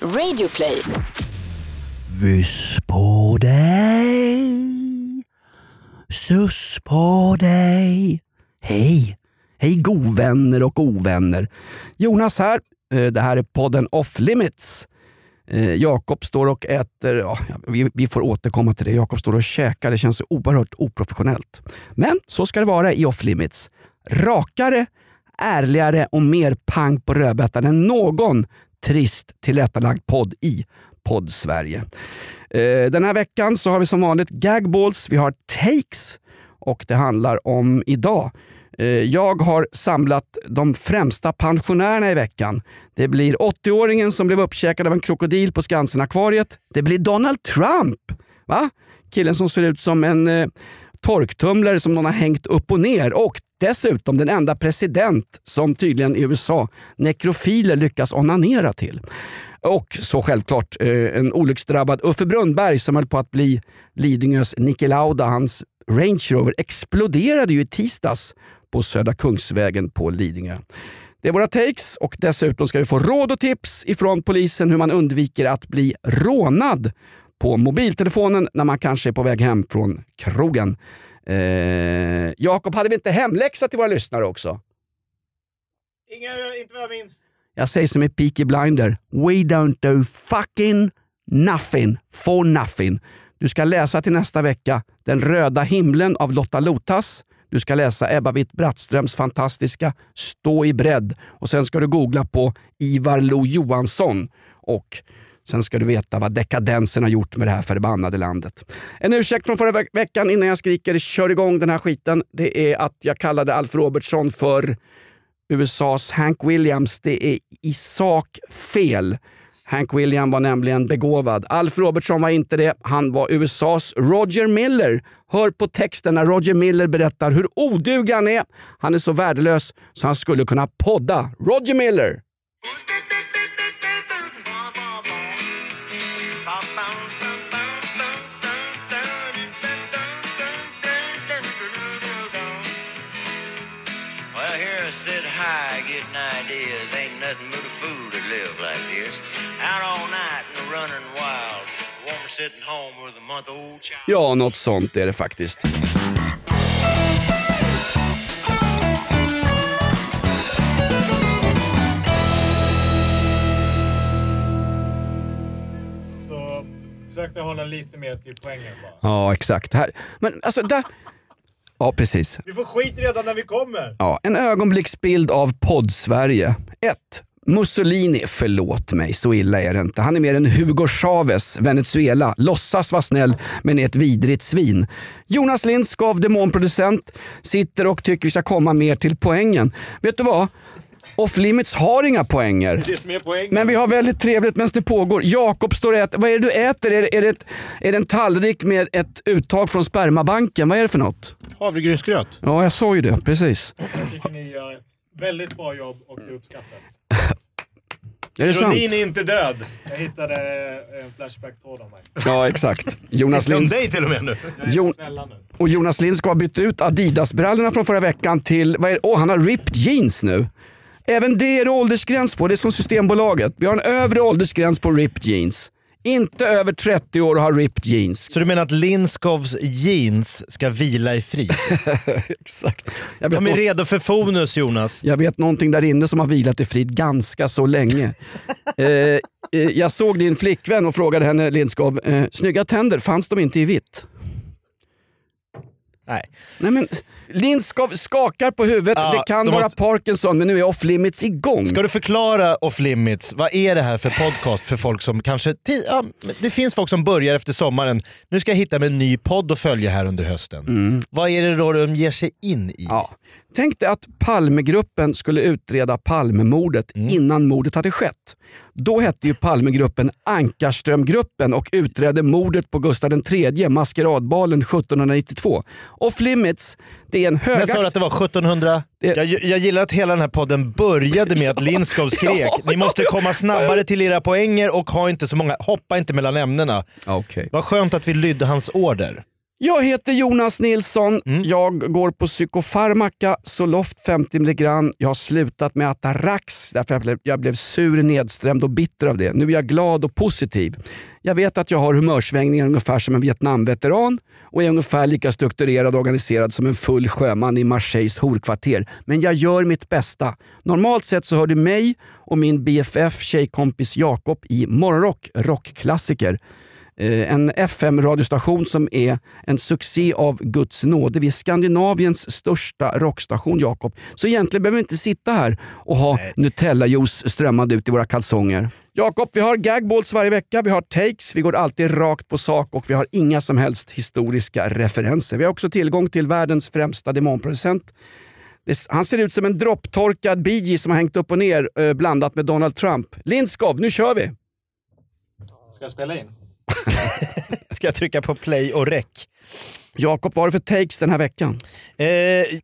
Radioplay. Vyss på dig, suss på dig. Hej! Hej govänner och ovänner. Jonas här. Eh, det här är podden Off Limits. Eh, Jakob står och äter, ja, vi, får återkomma till det. Jakob står och käkar, det känns oerhört oprofessionellt. Men så ska det vara i Off Limits. Rakare, ärligare och mer pang på rödbetan än någon trist tillrättalagd podd i Poddsverige. Eh, Den här veckan så har vi som vanligt gagballs, vi har takes och det handlar om idag. Eh, Jag har samlat de främsta pensionärerna i veckan. Det blir 80-åringen som blev uppkäkad av en krokodil på Skansen-akvariet. Det blir Donald Trump. Va? Killen som ser ut som en eh, torktumlare som någon har hängt upp och ner. Och dessutom den enda president som tydligen i USA nekrofiler lyckas onanera till. Och så självklart eh, en olycksdrabbad Uffe Brunnberg som höll på att bli Lidingös Niki Lauda. Hans Range Rover exploderade ju i tisdags på Södra Kungsvägen på Lidingö. Det är våra takes och dessutom ska vi få råd och tips ifrån polisen hur man undviker att bli rånad på mobiltelefonen när man kanske är på väg hem från krogen. Eh, Jakob, hade vi inte hemläxa till våra lyssnare också? Inga, inte vad jag minns. Jag säger som i Peaky Blinder. We don't do fucking nothing for nothing. Du ska läsa till nästa vecka Den röda himlen av Lotta Lotas. Du ska läsa Ebba Witt-Brattströms fantastiska Stå i bredd. Och sen ska du googla på Ivar Lo-Johansson. Och sen ska du veta vad dekadensen har gjort med det här förbannade landet. En ursäkt från förra ve veckan innan jag skriker kör igång den här skiten. Det är att jag kallade Alf Robertson för USAs Hank Williams, det är i sak fel. Hank Williams var nämligen begåvad. Alf Robertson var inte det. Han var USAs Roger Miller. Hör på texten när Roger Miller berättar hur oduglig han är. Han är så värdelös så han skulle kunna podda. Roger Miller! Ja, något sånt är det faktiskt. Så försökte hålla lite mer till poängen bara. Ja, exakt. Här. Men alltså, där... Ja, precis. Vi får skit redan när vi kommer. Ja, en ögonblicksbild av podd-Sverige. 1. Mussolini, förlåt mig, så illa är det inte. Han är mer än Hugo Chavez, Venezuela. Låtsas vara snäll, men är ett vidrigt svin. Jonas Lindskov, demonproducent, sitter och tycker vi ska komma mer till poängen. Vet du vad? Off Limits har inga poänger. Det som är poängen. Men vi har väldigt trevligt medan det pågår. Jakob står och äter. Vad är det du äter? Är det, är, det ett, är det en tallrik med ett uttag från spermabanken? Vad är det för något? Havregrynsgröt. Ja, jag såg ju det. Precis. Väldigt bra jobb och det uppskattas. Är det sant? Rodin är inte död. Jag hittade en Flashback-tråd om mig. Ja, exakt. Jonas Om Linds dig till och med nu. Jo- snälla nu. och Jonas Lind ska ha bytt ut Adidas-brallorna från förra veckan till, vad är det? Åh, han har ripped jeans nu. Även det är det åldersgräns på. Det är som Systembolaget. Vi har en övre åldersgräns på ripped jeans. Inte över 30 år och ha ripped jeans. Så du menar att Linskovs jeans ska vila i frid? Exakt. Jag vet, De är nå- redo för Fonus Jonas. jag vet någonting där inne som har vilat i frid ganska så länge. eh, eh, jag såg din flickvän och frågade henne, Lindskov, eh, snygga tänder, fanns de inte i vitt? Nej. Nej men, Lindskov skakar på huvudet. Ja, det kan vara måste- Parkinson men nu är off limits igång. Ska du förklara off limits, vad är det här för podcast för folk som kanske... ti- Ja, men det finns folk som börjar efter sommaren. Nu ska jag hitta mig en ny podd att följa här under hösten. Vad är det då de ger sig in i? Ja. Tänk dig att Palmegruppen skulle utreda Palmemordet innan mordet hade skett. Då hette ju Palmegruppen Ankarströmgruppen och utredde mordet på Gustav III, maskeradbalen 1792. Off limits, det är en När sa du att det var 1700? Det- Jag, jag gillar att hela den här podden började med att Lindskov skrek Ja, ni måste komma snabbare till era poänger och ha inte så många, hoppa inte mellan ämnena. Okej. Vad skönt att vi lydde hans order. Jag heter Jonas Nilsson. Mm. Jag går på psykofarmaka, Zoloft 50 mg. Jag har slutat med Atarax därför jag blev, jag blev sur, nedstämd och bitter av det. Nu är jag glad och positiv. Jag vet att jag har humörsvängningar ungefär som en Vietnamveteran och är ungefär lika strukturerad och organiserad som en full sjöman i Marseilles horkvarter. Men jag gör mitt bästa. Normalt sett så hör du mig och min BFF tjejkompis Jakob i Morgonrock, rockklassiker. Eh, En FM-radiostation som är en succé av Guds nåde. Vi är Skandinaviens största rockstation Jakob. Så egentligen behöver vi inte sitta här och ha Nutella-juice strömmande ut i våra kalsonger. Jakob, vi har gagballs varje vecka, vi har takes, vi går alltid rakt på sak och vi har inga som helst historiska referenser. Vi har också tillgång till världens främsta demonproducent. Han ser ut som en dropptorkad Bee som har hängt upp och ner eh, blandat med Donald Trump. Lindskov, nu kör vi! Ska jag spela in? Ska jag trycka på play och rec? Jakob, vad har du för takes den här veckan? Eh,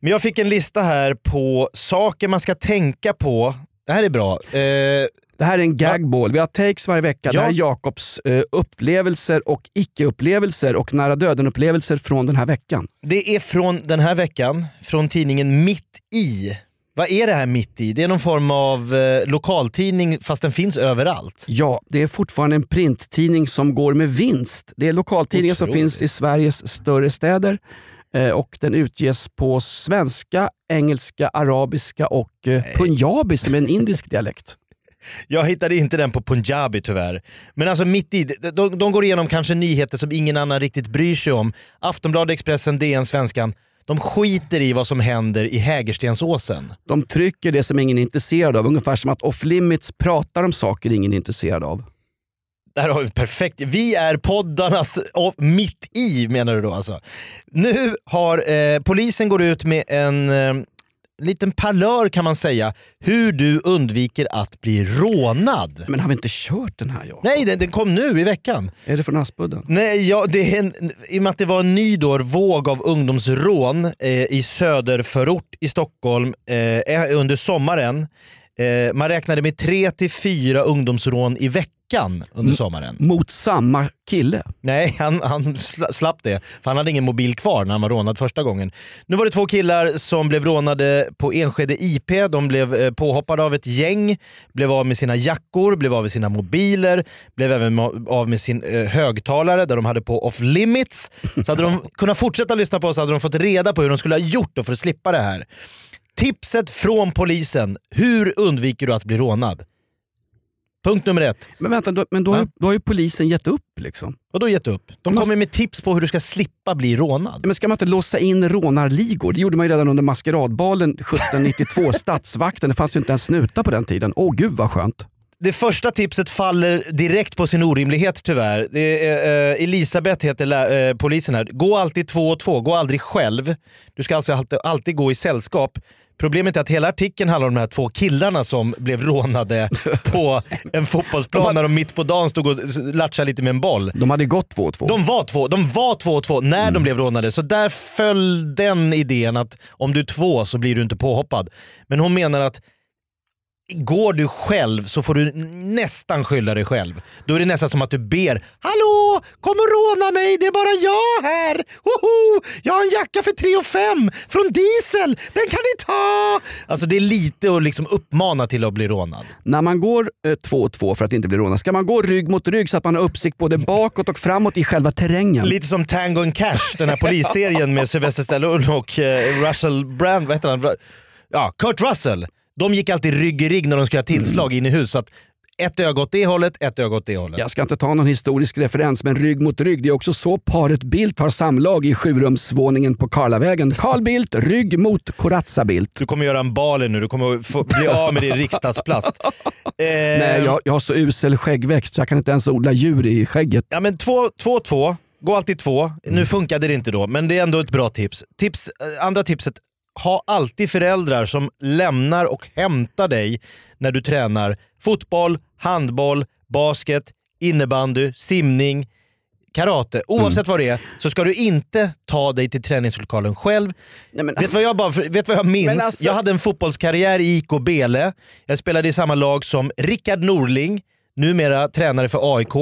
men jag fick en lista här på saker man ska tänka på. Det här är bra. Eh, Det här är en gagball. Vi har takes varje vecka. Det Ja. här är Jakobs eh, upplevelser och icke-upplevelser och nära döden-upplevelser från den här veckan. det är från den här veckan, från tidningen Mitt i. Vad är det här Mitt i? Det är någon form av eh, lokaltidning fast den finns överallt. Ja, det är fortfarande en printtidning som går med vinst. Det är lokaltidningar som Otroligt. finns i Sveriges större städer eh, och den utges på svenska, engelska, arabiska och eh, punjabi som är en indisk dialekt. Jag hittade inte den på punjabi tyvärr. Men alltså mitt i, de, de, de går igenom kanske nyheter som ingen annan riktigt bryr sig om. Aftonbladet, Expressen, DN, Svenskan. De skiter i vad som händer i Hägerstensåsen. De trycker det som ingen är intresserad av, ungefär som att off limits pratar om saker ingen är intresserad av. Där har vi perfekt. Vi är poddarnas och mitt i menar du då alltså. Nu har eh, polisen går ut med en eh, liten parlör kan man säga, hur du undviker att bli rånad. Men har vi inte kört den här Jakob? Nej, den, den kom nu i veckan. Är det från Aspudden? Nej, ja, det är en, I och med att det var en ny då, våg av ungdomsrån eh, i söderförort i Stockholm eh, under sommaren. Eh, man räknade med tre till fyra ungdomsrån i veckan under sommaren. Mot samma kille? Nej, han, han sla- slapp det. För han hade ingen mobil kvar när han var rånad första gången. Nu var det två killar som blev rånade på Enskede IP. De blev eh, påhoppade av ett gäng, blev av med sina jackor, blev av med sina mobiler, blev även av med sin eh, högtalare där de hade på off limits. Så hade de kunnat fortsätta lyssna på oss hade de fått reda på hur de skulle ha gjort för att slippa det här. Tipset från polisen. Hur undviker du att bli rånad? Punkt nummer ett. Men vänta, då, men då, har, då har ju polisen gett upp. Liksom. Och då gett upp. De kommer med tips på hur du ska slippa bli rånad. Men ska man inte låsa in rånarligor? Det gjorde man ju redan under maskeradbalen 1792. Stadsvakten, det fanns ju inte en snuta på den tiden. Åh gud vad skönt. Det första tipset faller direkt på sin orimlighet tyvärr. Det är, eh, Elisabeth heter eh, polisen här. Gå alltid två och två, gå aldrig själv. Du ska alltså alltid, alltid gå i sällskap. Problemet är att hela artikeln handlar om de här två killarna som blev rånade på en fotbollsplan när de mitt på dagen stod och latchade lite med en boll. De hade gått två och två. De var två, de var två och två när de blev rånade, så där föll den idén att om du är två så blir du inte påhoppad. Men hon menar att går du själv så får du nästan skylla dig själv. Då är det nästan som att du ber “Hallå, kom och råna mig, det är bara jag här! Woho! Jag har en jacka för 3 och 5 från Diesel, den kan ni ta!” Alltså det är lite att liksom uppmana till att bli rånad. När man går eh, två och två för att inte bli rånad, ska man gå rygg mot rygg så att man har uppsikt både bakåt och framåt i själva terrängen? Lite som Tango and Cash, den här polisserien med Sylvester Stallone och eh, Russell Brand, vad heter han? Ja, Kurt Russell. De gick alltid rygg i rygg när de skulle ha tillslag in i hus. Så att ett öga åt det hållet, ett öga åt det hållet. Jag ska inte ta någon historisk referens, men rygg mot rygg. Det är också så paret Bildt har samlag i sjurumsvåningen på Karlavägen. Carl Bildt, rygg mot Corazza Bildt. Du kommer göra en Bali nu, du kommer få bli av med din riksdagsplats. Eh, Nej, jag, jag har så usel skäggväxt så jag kan inte ens odla djur i skägget. Ja men två, två, två. Gå alltid två. Nu funkade det inte då, men det är ändå ett bra tips. tips eh, andra tipset, ha alltid föräldrar som lämnar och hämtar dig när du tränar fotboll, handboll, basket, innebandy, simning, karate. Oavsett vad det är så ska du inte ta dig till träningslokalen själv. Nej, Vet du vad jag, bara, vet vad jag minns? Alltså- Jag hade en fotbollskarriär i IK Bele. Jag spelade i samma lag som Rickard Norling, numera tränare för AIK,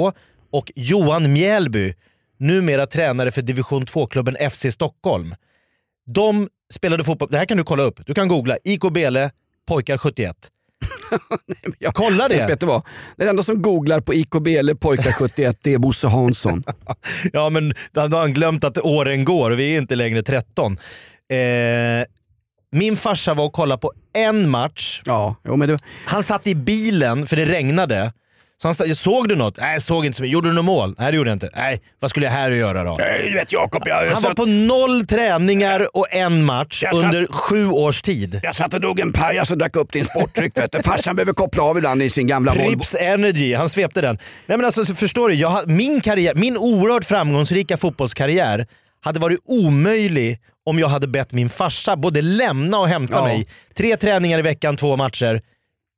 och Johan Mjällby, numera tränare för division 2-klubben FC Stockholm. De spelade fotboll, det här kan du kolla upp, du kan googla IK Bele, pojkar 71. Ja, Kolla det! Vet du vad? Den enda som googlar på IKB eller pojkar 71 det är Bosse Hansson. Ja men då har han glömt att åren går och vi är inte längre 13. Eh, min farsa var och kollade på en match. Ja, jo, men det, Han satt i bilen för det regnade. Så han sa, såg du något? Nej, såg inte så mycket. Gjorde du något mål? Nej, det gjorde jag inte. Nej, vad skulle jag här att göra då? du vet Jakob, jag, jag, Han var på noll träningar och en match satt- under sju års tid. jag satt och drog en pajas och drack upp din sportdryck. Farsan behöver koppla av ibland i sin gamla Volvo. Prips Energy, han svepte den. Nej men alltså så förstår du, jag, min, karriär, min oerhört framgångsrika fotbollskarriär hade varit omöjlig om jag hade bett min farsa både lämna och hämta Ja. mig. Tre träningar i veckan, två matcher.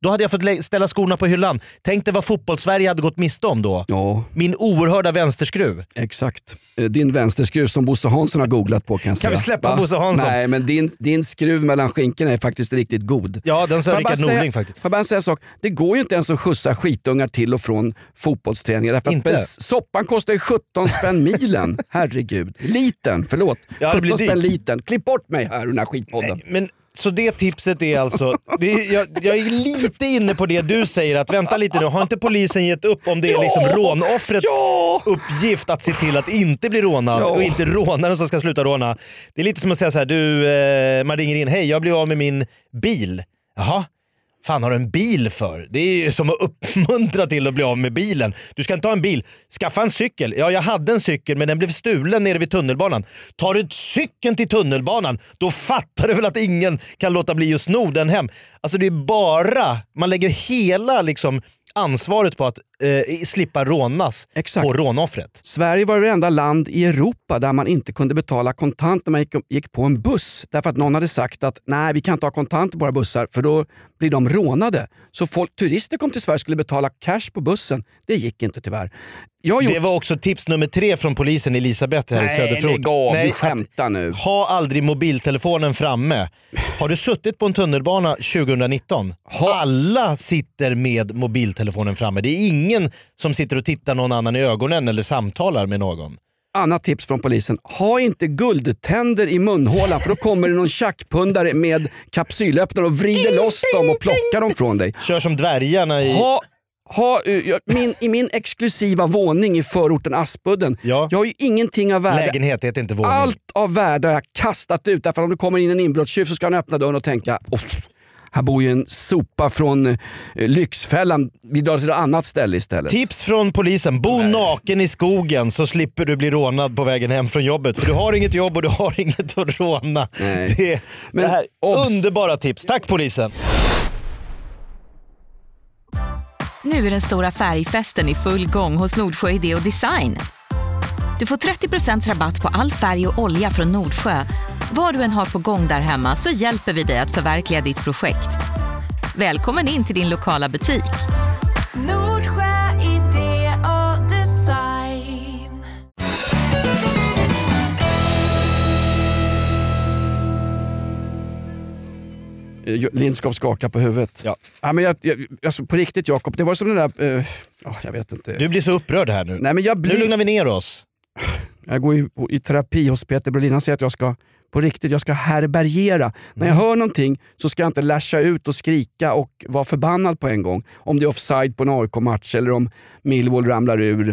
Då hade jag fått ställa skorna på hyllan. Tänk dig vad fotbollssverige hade gått miste om då. Ja, Min oerhörda vänsterskruv. exakt. Eh, Din vänsterskruv som Bosse Hansson har googlat på kan jag Kan vi säga. släppa Va? Bosse Hansson? Nej, men din, din skruv mellan skinkorna är faktiskt riktigt god. Ja, den sa Rickard säga- Norling faktiskt. Får jag bara säga en sak? Det går ju inte ens att skjutsa skitungar till och från fotbollsträningar. Därför Inte? soppan kostar ju 17 spänn milen. Herregud. Liten, förlåt. Ja, det blir 17 spänn liten. Klipp bort mig här ur den här skitpodden. Men, så det tipset är alltså, det är, jag, jag är lite inne på det du säger att vänta lite nu, har inte polisen gett upp om det är liksom Ja! rånoffrets Ja! uppgift att se till att inte bli rånad Ja. och inte rånaren som ska sluta råna. Det är lite som att säga så här, du, eh, man ringer in, hej jag blev av med min bil. Jaha, fan har du en bil för? Det är ju som att uppmuntra till att bli av med bilen. Du ska inte ha en bil, skaffa en cykel. Ja, jag hade en cykel men den blev stulen nere vid tunnelbanan. Tar du cykeln till tunnelbanan, då fattar du väl att ingen kan låta bli att sno den hem. Alltså det är bara, man lägger hela liksom ansvaret på att eh, slippa rånas Exakt. på rånoffret. Sverige var det enda land i Europa där man inte kunde betala kontant när man gick, gick på en buss. Därför att någon hade sagt att nej, vi kan inte ha kontant på våra bussar för då blir de rånade. Så folk, turister kom till Sverige och skulle betala cash på bussen. Det gick inte tyvärr. Gjort... Det var också tips nummer tre från polisen Elisabeth här i Nej, Söderfort. lägg av. Du att skämtar nu. Ha aldrig mobiltelefonen framme. Har du suttit på en tunnelbana 2019? Alla sitter med mobiltelefonen framme. Det är ingen som sitter och tittar någon annan i ögonen eller samtalar med någon. Annat tips från polisen. Ha inte guldtänder i munhålan för då kommer det någon tjackpundare med kapsylöppnare och vrider loss dem och plockar dem från dig. Kör som dvärgarna i... Ha, ha, eh, min, I min exklusiva våning i förorten Aspudden, Ja. jag har ju ingenting av värde. Lägenhet heter inte våning. Allt av värde har jag kastat ut. Därför att om det kommer in en inbrottstjuv så ska han öppna dörren och tänka "Åh, här bor ju en sopa från eh, Lyxfällan. Vi drar till ett annat ställe istället. Tips från polisen. Bo naken i skogen så slipper du bli rånad på vägen hem från jobbet. För du har inget jobb och du har inget att råna. Nej. Det, Men det här, underbara tips. Tack polisen. Nu är den stora färgfesten i full gång hos Nordsjö Idé och Design. Du får 30 rabatt på all färg och olja från Nordsjö. Vad du än har på gång där hemma så hjälper vi dig att förverkliga ditt projekt. Välkommen in till din lokala butik. Nordsjö idé och design. Eh, Lindskov skakar på huvudet. Ja. Ja, men jag, jag, alltså på riktigt Jakob, det var som den där... eh, ja, jag vet inte. Du blir så upprörd här nu. Nej, men jag, Nu blir, lugnar vi ner oss. jag går i, i terapi hos Peter Brolin. Han säger att jag ska på riktigt, jag ska härbärgera. När Mm. jag hör någonting så ska jag inte lasha ut och skrika och vara förbannad på en gång. Om det är offside på en AIK-match eller om Millwall ramlar ur.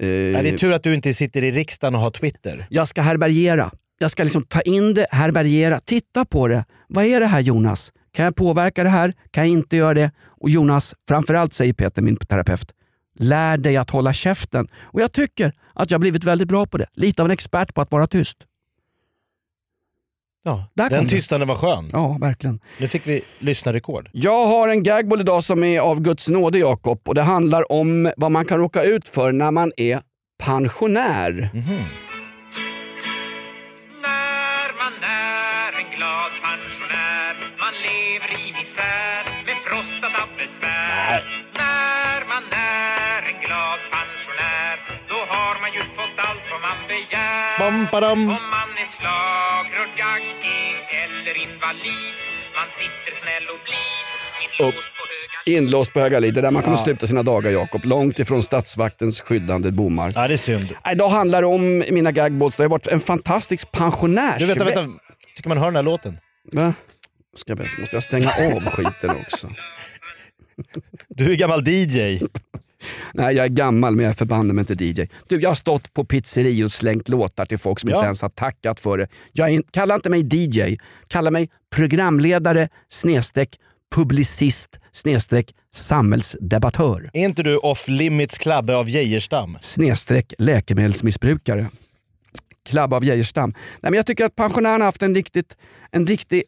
Eh, Ja, det är tur att du inte sitter i riksdagen och har Twitter. jag ska härbärgera. Jag ska liksom ta in det, härbärgera, titta på det. Vad är det här Jonas? Kan jag påverka det här? Kan jag inte göra det? Och Jonas, framförallt säger Peter, min terapeut, lär dig att hålla käften. Och jag tycker att jag har blivit väldigt bra på det. Lite av en expert på att vara tyst. Ja, Där den tystnaden var skön. Ja, verkligen. Nu fick vi lyssna rekord. Jag har en gagball idag som är av Guds nåde Jakob och det handlar om vad man kan råka ut för när man är pensionär. När man är en glad pensionär Man lever i misär med prostatabesvär När man är en glad pensionär Då har man ju fått allt vad man begär Bam, badam. Om man är slagrörd, gaggig eller invalid Man sitter snäll och blid. Inlåst på Höga Lid. Det är där man kommer sluta sina dagar Jakob. Långt ifrån statsvaktens skyddande bommar. Ja, det är synd. Nej, Idag handlar det om mina gagballs. Det har varit en fantastisk pensionärs... Du, vänta, vänta. Tycker man hör den här låten? Va? Ska jag, måste jag stänga av skiten också? Du är gammal DJ. Nej, jag är gammal men jag är förbannad mig inte DJ. Du, jag har stått på pizzerior och slängt låtar till folk som Ja. inte ens har tackat för det. Jag in- kalla inte mig DJ, kalla mig programledare snedstreck publicist snedstreck samhällsdebattör Är inte du off limits Klabbe av Geijerstam? snedstreck läkemedelsmissbrukare. Klabb av Geijerstam. Nej, men jag tycker att pensionärerna har haft en riktigt, en riktig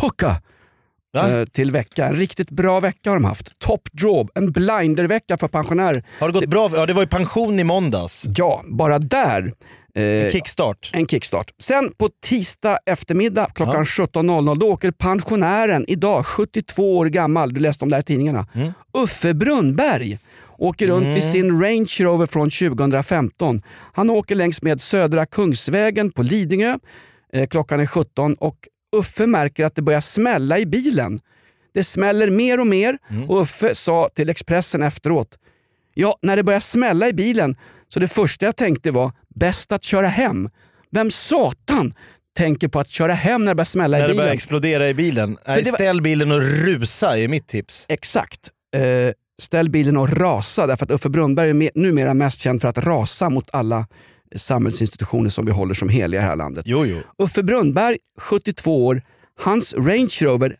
pucka Va? eh, till vecka. En riktigt bra vecka har de haft. Top draw, en blindervecka för pensionärer. Har det gått bra? Ja, det var ju pension i måndags. Ja, bara där. Eh, Kickstart. en kickstart. Sen på tisdag eftermiddag klockan 17.00 då åker pensionären, idag 72 år gammal, du läste om det här i tidningarna, Uffe Brunnberg. Åker runt i sin Range Rover från 2015. Han åker längs med Södra Kungsvägen på Lidingö. Eh, klockan är 17 och Uffe märker att det börjar smälla i bilen. Det smäller mer och mer och Uffe sa till Expressen efteråt Ja, när det började smälla i bilen så det första jag tänkte var bäst att köra hem. Vem satan tänker på att köra hem när det börjar smälla i När det börjar bilen? explodera i bilen. Nej, var- Ställ bilen och rusa är mitt tips. Exakt. Eh, ställ bilen och rasa därför att Uffe Brunnberg är me- numera mest känd för att rasa mot alla samhällsinstitutioner som vi håller som heliga i det här landet. Jo, jo. Uffe Brunnberg, 72 år, hans Range Rover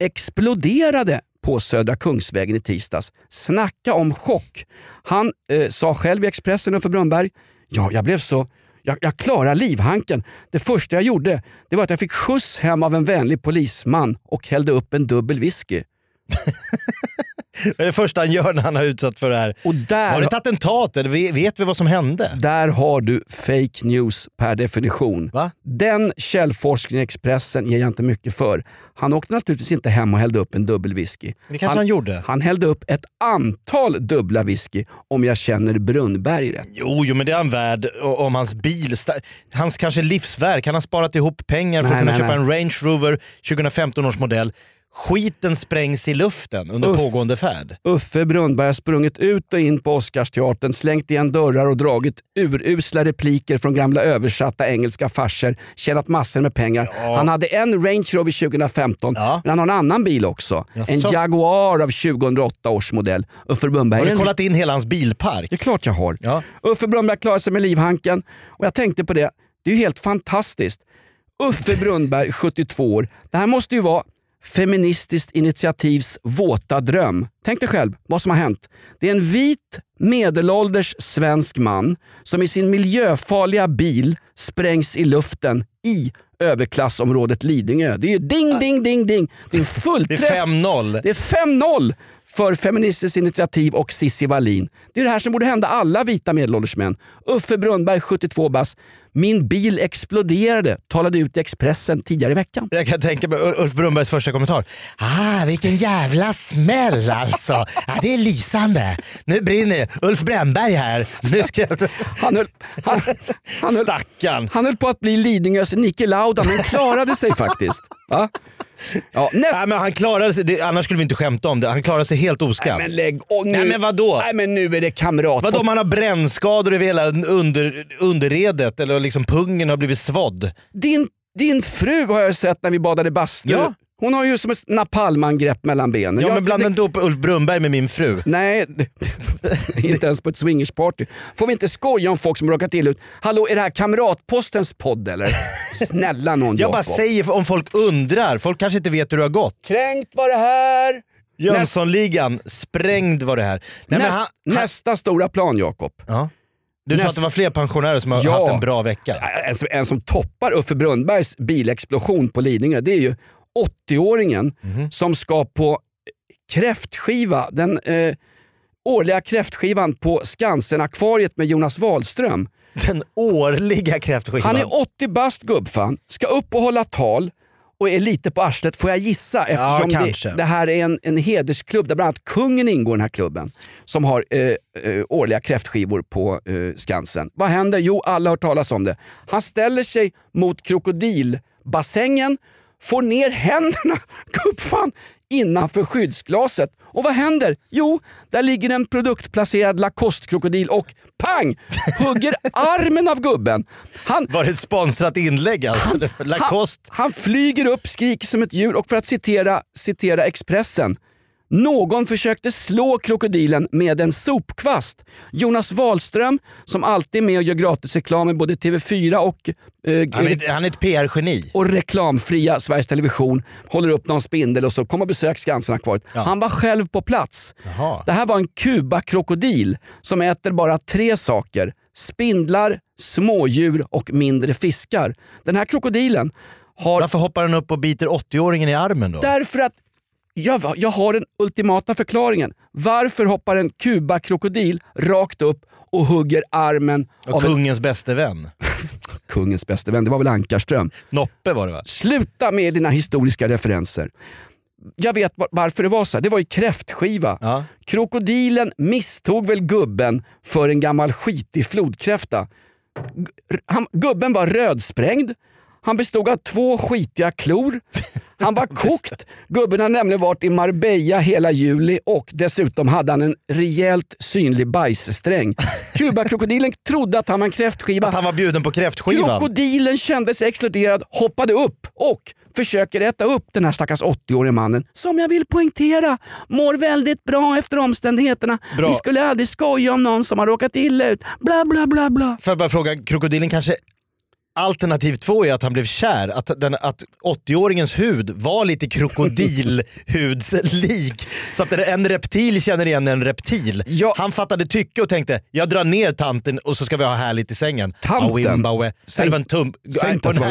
exploderade på Södra Kungsvägen i tisdags. Snacka om chock. Han eh, sa själv i Expressen, Uffe Brunnberg, ja, jag blev så jag, jag klarade livhanken. Det första jag gjorde det var att jag fick skjuts hem av en vänlig polisman och hällde upp en dubbel whisky. Vad är det första han gör när han har utsatt för det här? Och där, Var det ett attentat eller ve- vet vi vad som hände? där har du fake news per definition. Va? Den källforskningen i Expressen ger jag inte mycket för. Han åkte naturligtvis inte hem och hällde upp en dubbel whisky. Det kanske han gjorde. Han hällde upp ett antal dubbla whisky om jag känner Brunnberg rätt. Jo, jo, men det är han värd om hans bil, hans kanske livsverk. Han har sparat ihop pengar för Nej, att kunna nej, köpa nej. en Range Rover 2015 års modell. Skiten sprängs i luften under Uff. pågående färd. Uffe Brunnberg har sprungit ut och in på Oscarsteatern, slängt igen dörrar och dragit urusla repliker från gamla översatta engelska farser, tjänat massor med pengar. Han hade en Range Rover 2015, Ja. men han har en annan bil också. Jaså? En Jaguar av 2008 års modell. Uffe Brunnberg Har du kollat in hela hans bilpark? Det är klart jag har. Ja. Uffe Brunnberg klarar sig med livhanken och jag tänkte på det, det är ju helt fantastiskt. Uffe Brunnberg, 72 år. Det här måste ju vara Feministiskt initiativs våta dröm. Tänk dig själv vad som har hänt. Det är en vit medelålders svensk man som i sin miljöfarliga bil sprängs i luften i överklassområdet Lidingö. Det är ju ding, ding, ding, ding. Det är en Det fullträff. är 5-0. Det är 5-0 för Feministiskt initiativ och Cissi Wallin. Det är det här som borde hända alla vita medelålders män. Uffe Brunnberg, 72 bass. Min bil exploderade, talade ut i Expressen tidigare i veckan. Jag kan tänka mig Ulf Brunnbergs första kommentar. Ah, vilken jävla smäll alltså. Ah, det är lysande. Nu brinner det. Ulf Brännberg här. Nu ska jag... Han höll, han, han, höll, Stackarn. han höll på att bli Lidingös Niki Lauda men klarade sig faktiskt. Va? Ja, näst, Nej, men han klarade sig, det, annars skulle vi inte skämta om det. Han klarade sig helt oskadd. men lägg och nu, Nej, men vadå? Nej men nu är det kamrat. Vadå om han har brännskador över hela under, underredet eller liksom pungen har blivit svådd? Din, din fru har jag sett när vi badade bastu. Ja. Hon har ju som ett napalmangrepp mellan benen. Ja, men blanda inte upp Ulf Brunnberg med min fru. Nej, inte ens på ett swingersparty. Får vi inte skoja om folk som råkat illa ut? Hallå, är det här Kamratpostens podd eller? Snälla någon Jag bara Jakob. säger om folk undrar. Folk kanske inte vet hur det har gått. Kränkt var det här. Jönssonligan, sprängd var det här. Nej, Näst, han, han, nästa stora plan Jakob. ja. Du sa att det var fler pensionärer som har Ja. haft en bra vecka. En som, en som toppar Uffe Brunnbergs bilexplosion på Lidingö, det är ju 80-åringen Mhm. som ska på kräftskiva, den eh, årliga kräftskivan på Skansen-akvariet med Jonas Wahlström. Den årliga kräftskivan. Han är 80 bast gubbfan, ska upp och hålla tal och är lite på arslet får jag gissa eftersom kanske. det, det här är en, en hedersklubb där bland annat kungen ingår i den här klubben som har eh, eh, årliga kräftskivor på eh, Skansen. Vad händer? Jo, alla har hört talas om det. Han ställer sig mot krokodilbassängen, får ner händerna, gubbfan, innanför skyddsglaset. Och vad händer? Jo, där ligger en produktplacerad Lacoste-krokodil och pang! Hugger armen av gubben. Han, Var det ett sponsrat inlägg alltså? Lacoste? han, han flyger upp, skriker som ett djur och för att citera, citera Expressen. Någon försökte slå krokodilen med en sopkvast. Jonas Wahlström, som alltid är med och gör gratisreklam i både TV4 och, eh, Han är, ett- han är ett PR-geni. och reklamfria Sveriges Television, håller upp någon spindel och så kom och besök Skansen-akvariet. Han var själv på plats. Jaha. Det här var en kubakrokodil som äter bara tre saker. Spindlar, smådjur och mindre fiskar. Den här krokodilen har Varför hoppar han upp och biter 80-åringen i armen då? Därför att jag, jag har den ultimata förklaringen. Varför hoppar en kubakrokodil rakt upp och hugger armen Och av en, kungens bäste vän. kungens bäste vän? Det var väl Ankarström. Noppe var det va? Sluta med dina historiska referenser. Jag vet var- varför det var så. Det var ju kräftskiva. Ja. Krokodilen misstog väl gubben för en gammal skitig flodkräfta. Han, gubben var rödsprängd. Han bestod av två skitiga klor. Han var kokt. Gubben har nämligen varit i Marbella hela juli och dessutom hade han en rejält synlig bajssträng. Kubakrokodilen trodde att han var en kräftskiva. Att han var bjuden på kräftskivan. Krokodilen kände sig exploderad, hoppade upp och försöker äta upp den här stackars 80-årige mannen som jag vill poängtera mår väldigt bra efter omständigheterna. Bra. Vi skulle aldrig skoja om någon som har råkat illa ut. Bla bla bla bla. Får jag bara fråga, krokodilen kanske Alternativ två är att han blev kär, att, den, att 80-åringens hud var lite krokodilhudslik. Så att en reptil känner igen en reptil. Ja. Han fattade tycke och tänkte, jag drar ner tanten och så ska vi ha härligt i sängen. Tanten? Säg- en tum, säg inte på en var-.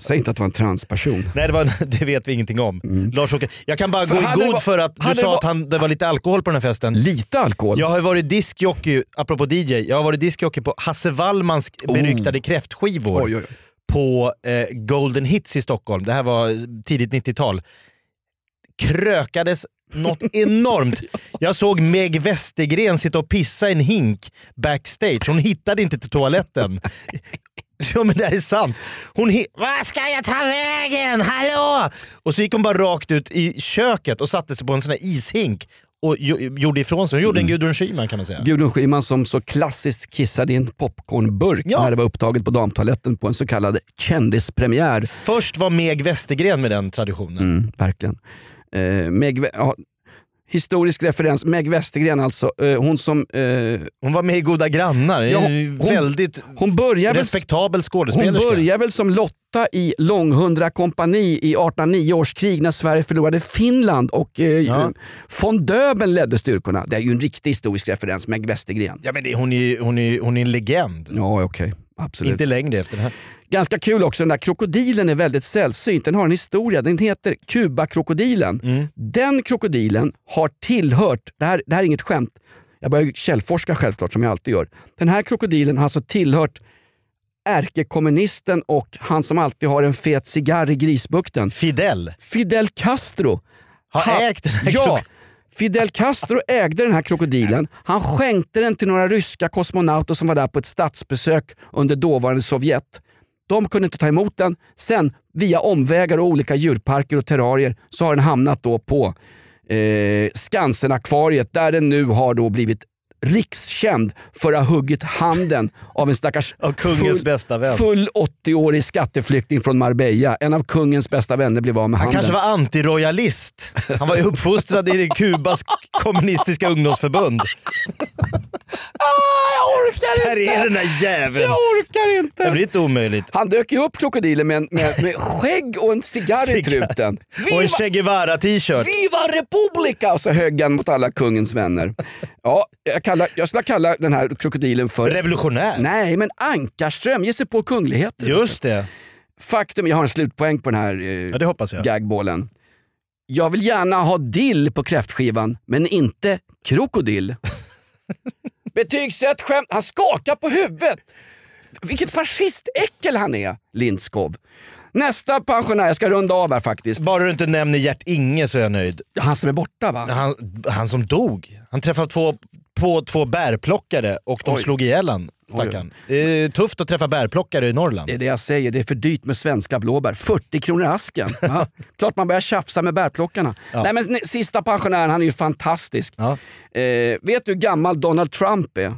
Säg inte att det var en transperson. Nej det, var, det vet vi ingenting om. Lars jag kan bara För gå i god var- för att du sa var- att han, det var lite alkohol på den här festen. Lite alkohol. Jag har varit diskjockey, apropå DJ, jag har varit diskjockey på Hasse Wallmans beryktade kräftskivor Oh. Oj, oj, oj. på eh, Golden Hits i Stockholm. Det här var tidigt 90-tal. Krökades något enormt. Jag såg Meg Westergren sitta och pissa i en hink backstage. Hon hittade inte till toaletten. Ja men det här är sant. Hon Var ska jag ta vägen? Hallå? Och så gick hon bara rakt ut i köket och satte sig på en sån här ishink och jo- gjorde ifrån sig. Hon gjorde en Gudrun Schyman kan man säga. Gudrun Schyman som så klassiskt kissade i en popcornburk Ja. när det var upptaget på damtoaletten på en så kallad kändispremiär. Först var Meg Westergren med den traditionen. Mm, verkligen. Eh, Meg, ja, historisk referens, Meg Westergren alltså. Eh, hon som... Eh, Hon var med i Goda grannar. Ja, hon- väldigt hon börjar väl... respektabel Hon skådespelerska. börjar väl som Lotta i Långhundra kompani i 1809 års krig när Sverige förlorade Finland och eh, Ja. von Döbeln ledde styrkorna. Det är ju en riktig historisk referens, Meg Westergren. Ja, men det, hon, är, hon, är, hon är en legend. Ja, okej. Absolut. Inte längre efter det här. Ganska kul också, den där krokodilen är väldigt sällsynt. Den har en historia. Den heter Kubakrokodilen. Mm. Den krokodilen har tillhört, det här, det här är inget skämt, jag börjar källforska självklart som jag alltid gör. Den här krokodilen har alltså tillhört ärkekommunisten och han som alltid har en fet cigarr i Grisbukten. Fidel Fidel Castro. har Ha- ägt den här Ja, Fidel Castro ägde den här krokodilen. Han skänkte den till några ryska kosmonauter som var där på ett statsbesök under dåvarande Sovjet. De kunde inte ta emot den. Sen via omvägar och olika djurparker och terrarier så har den hamnat då på eh, Skansen-akvariet där den nu har då blivit rikskänd för att ha huggit handen av en stackars Av kungens bästa vän. full 80-årig skatteflykting från Marbella. En av kungens bästa vänner blev av med Han handen. kanske var antiroyalist. Han var uppfostrad i Kubas kommunistiska ungdomsförbund. jag orkar Där är den där jäveln. Jag orkar inte. Det blir inte omöjligt. Han dök ju upp krokodilen med, med, med skägg och en cigarr i truten. Och Viva, en Che Guevara-t-shirt. Viva Republica! Och så högg han mot alla kungens vänner. Ja, jag, kallar, jag skulle kalla den här krokodilen för... Revolutionär. Nej, men Ankarström ger sig på kungligheter. Just det. Faktum, jag har en slutpoäng på den här eh, Ja, det hoppas jag. gagbollen. Jag vill gärna ha dill på kräftskivan, men inte krokodil. Betygsätt skämt. Han skakar på huvudet. Vilket fascistäckel han är, Lindskov. Nästa pensionär, jag ska runda av här faktiskt. Bara du inte nämner Gert-Inge så är jag nöjd. Han som är borta va? Han, han som dog. Han träffade två, på två bärplockare och de Oj. slog ihjäl han. Stackarn. Är tufft att träffa bärplockare i Norrland. Det är det jag säger, det är för dyrt med svenska blåbär. 40 kronor asken. Ja. Klart man börjar tjafsa med bärplockarna. Nej, men ne- sista pensionären, han är ju fantastisk. Ja. Eh, vet du hur gammal Donald Trump är?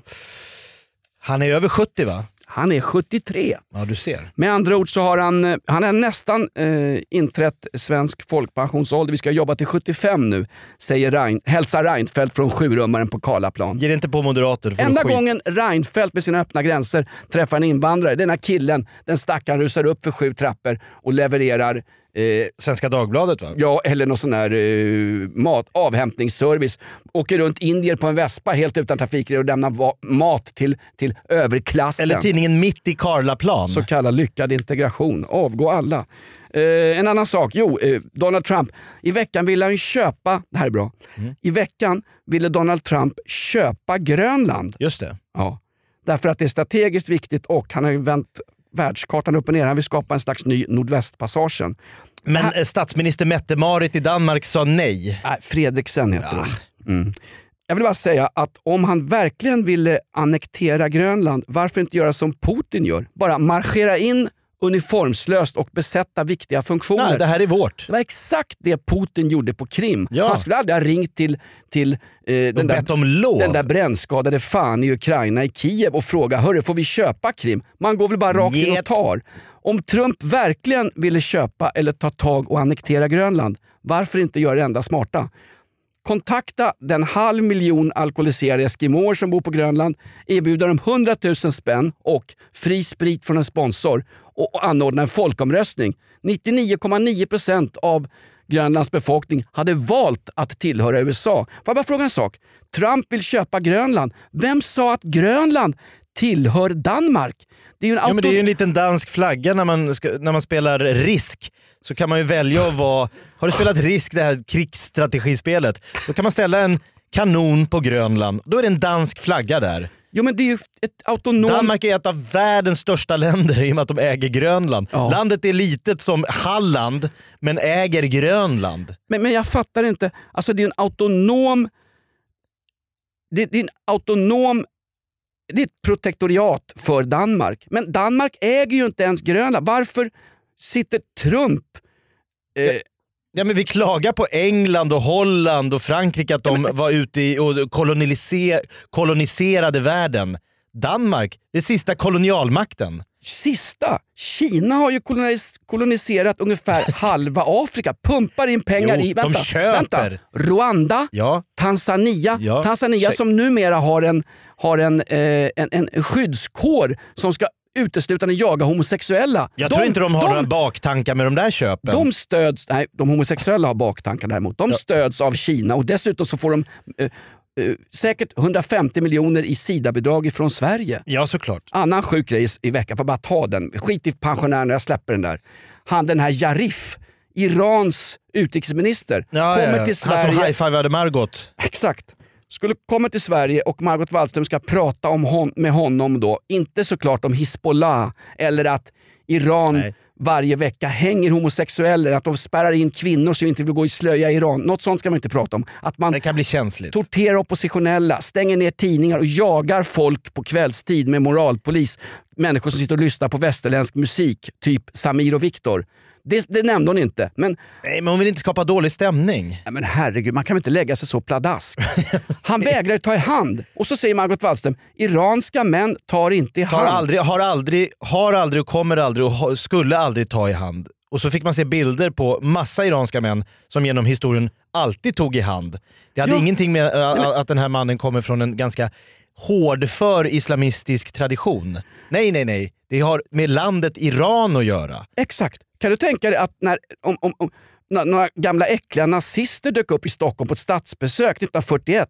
Han är över 70 va? Han är 73. Ja du ser. Med andra ord så har han, eh, han har nästan eh, inträtt svensk folkpensionsålder. Vi ska jobba till 75 nu, säger Rein, hälsar Reinfeldt från sjurummaren på Karlaplan. Ge inte på moderater, Enda gången Reinfeldt med sina öppna gränser träffar en invandrare, den här killen, den stackaren rusar upp för sju trappor och levererar eh, Svenska Dagbladet va? Ja, eller någon sån här eh, mat, avhämtningsservice. Åker runt indier på en vespa helt utan trafikregler och lämnar va- mat till, till överklassen. Eller tidningen Mitt i Karlaplan. Så kallad lyckad integration. Avgå alla. Eh, en annan sak, jo, eh, Donald Trump. I veckan ville han köpa, det här är bra. Mm. I veckan ville Donald Trump köpa Grönland. Just det. Ja. Därför att det är strategiskt viktigt och han har ju vänt världskartan upp och ner. Han vill skapa en slags ny Nordvästpassagen. Men eh, statsminister Mette-Marit i Danmark sa nej. Nej, Fredriksen heter hon. Mm. Jag vill bara säga att om han verkligen ville annektera Grönland, varför inte göra som Putin gör? Bara marschera in uniformslöst och besätta viktiga funktioner. Nej, det här är vårt. Det var exakt det Putin gjorde på Krim. Ja. Han skulle aldrig ha ringt till, till eh, den, lov. den där brännskadade fan i Ukraina, i Kiev och fråga hörru får vi köpa Krim? Man går väl bara rakt in och tar. Om Trump verkligen ville köpa eller ta tag och annektera Grönland, varför inte göra det enda smarta? Kontakta den halv miljon alkoholiserade eskimåer som bor på Grönland, erbjuda dem 100 000 spänn och fri sprit från en sponsor och, och anordna en folkomröstning. 99,9% av Grönlands befolkning hade valt att tillhöra USA. Får jag bara fråga en sak? Trump vill köpa Grönland. Vem sa att Grönland tillhör Danmark? Det är ju en Ja, men det är ju en auto- liten dansk flagga när man, ska, när man spelar Risk. Så kan man ju välja att vara... Har du spelat Risk, det här krigsstrategispelet, då kan man ställa en kanon på Grönland. Då är det en dansk flagga där. Jo men det är ju ett autonomt... Danmark är ett av världens största länder i och med att de äger Grönland. Ja. Landet är litet som Halland, men äger Grönland. Men, men jag fattar inte. Alltså det är en autonom... Det, det är en autonom... Det är ett protektoriat för Danmark. Men Danmark äger ju inte ens Grönland. Varför sitter Trump... Eh, Ja, men vi klagar på England och Holland och Frankrike att de var ute i och koloniser, koloniserade världen. Danmark, det sista kolonialmakten. Sista, Kina har ju kolonis, koloniserat ungefär halva Afrika. Pumpar in pengar Jo, i... de Vänta, vänta. Rwanda, Ja, Tanzania, Ja. Tanzania som numera har en, har en, eh, en, en skyddskår som ska uteslutande jaga homosexuella. jag tror inte de har några baktankar med de där köpen. de stöds, nej de homosexuella har baktankar däremot. De stöds av Kina och dessutom så får de eh, säkert 150 miljoner i SIDA-bidrag från Sverige. Ja, såklart. Annan sjuk grej i veckan, får bara ta den. Skit i pensionärerna, jag släpper den där. Han den här Jarif, Irans utrikesminister, Ja, kommer ja, till Han som Sverige. high-fivade Margot. Exakt. Skulle komma till Sverige och Margot Wallström ska prata om hon, med honom då, inte såklart om Hizbollah eller att Iran Nej. Varje vecka hänger homosexuella, att de spärrar in kvinnor som inte vill gå i slöja i Iran. Något sånt ska man inte prata om. Att man Det kan bli känsligt. torterar oppositionella, stänger ner tidningar och jagar folk på kvällstid med moralpolis. Människor som sitter och lyssnar på västerländsk musik, typ Samir och Viktor. Det, det nämnde hon inte. Men, Nej, men hon vill inte skapa dålig stämning. nej men herregud, man kan väl inte lägga sig så pladask. Han vägrar ta i hand. Och så säger Margot Wallström, iranska män tar inte i Tar hand. aldrig, har, aldrig, har aldrig och kommer aldrig och skulle aldrig ta i hand. Och så fick man se bilder på massa iranska män som genom historien alltid tog i hand. Det hade Ja. ingenting med äh, att den här mannen kommer från en ganska hårdför islamistisk tradition. Nej, nej, nej. Det har med landet Iran att göra. Exakt. Kan du tänka dig att när, om, om, om, några gamla äckliga nazister dök upp i Stockholm på ett statsbesök 1941.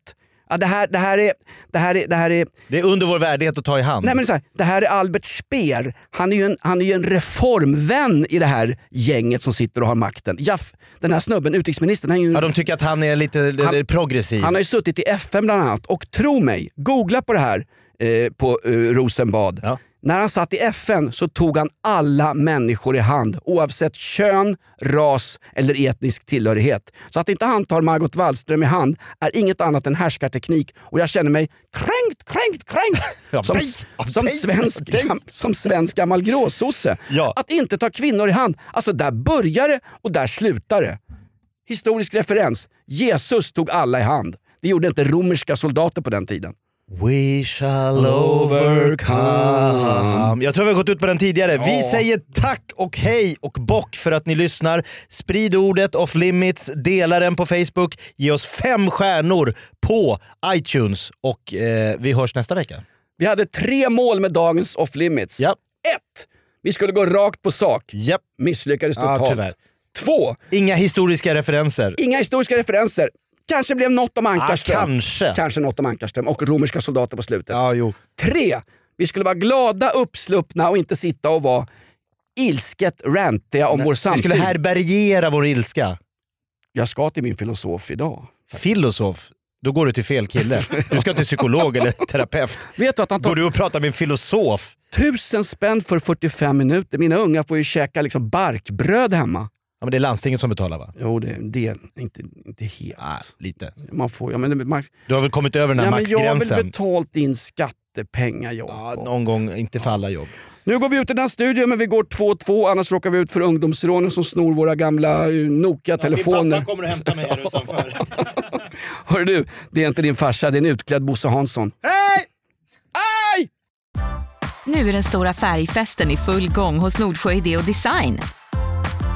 Ja, det, här, det, här är, det, här är, det här är Det är under vår värdighet att ta i hand. Nej, men så här, det här är Albert Speer. Han är, ju en, han är ju en reformvän i det här gänget som sitter och har makten. Jaff, den här snubben, utrikesministern, han, är ju, ja, de tycker att han är lite Han- progressiv. han har ju suttit i FN bland annat. Och tro mig, googla på det här eh, på eh, Rosenbad. Ja. När han satt i FN så tog han alla människor i hand oavsett kön, ras eller etnisk tillhörighet. Så att inte han tar Margot Wallström i hand är inget annat än härskarteknik och jag känner mig kränkt, kränkt, kränkt som, som, svensk, som svensk gammal gråsosse. Ja. Att inte ta kvinnor i hand, alltså där börjar det och där slutar det. Historisk referens, Jesus tog alla i hand. Det gjorde inte romerska soldater på den tiden. We shall overcome. Jag tror vi har gått ut på den tidigare. Vi säger tack och hej och bock för att ni lyssnar. Sprid ordet off limits, dela den på Facebook, ge oss fem stjärnor på iTunes och eh, vi hörs nästa vecka. Vi hade tre mål med dagens off limits. Ja. Ett, vi skulle gå rakt på sak. Japp. Misslyckades Ja, totalt. tyvärr. Två, Inga historiska referenser. inga historiska referenser. Kanske blev något om Ankarström. kanske. Kanske något om Ankarström och romerska soldater på slutet. Ja, jo. Tre, vi skulle vara glada, uppsluppna och inte sitta och vara ilsket rantiga om vår Vi samtid. skulle härbärgera vår ilska. Jag ska till min filosof idag. Filosof. Då går du till fel kille. Du ska till psykolog eller terapeut. Vet du att han tar Går du och pratar med en filosof? tusen spänn för 45 minuter? Mina unga får ju käka liksom barkbröd hemma. Ja, men det är landstinget som betalar va? Jo, det, är inte, inte helt. Nej, lite. Man får, ja, men, max, Du har väl kommit över den här ja, men jag har väl maxgränsen? betalt in skattepengar Ja, Jakob. någon gång, inte för alla jobb. Nu går vi ut i den här studion men vi går 2-2 annars råkar vi ut för ungdomsrånen som snor våra gamla eh, Nokia-telefoner. kommer och hämtar mig här utanför. Hör du, det är inte din farsa, det är en utklädd Bosse Hansson. Hej! Aj! Nu är den stora färgfesten i full gång hos Nordsjö Idé och Design.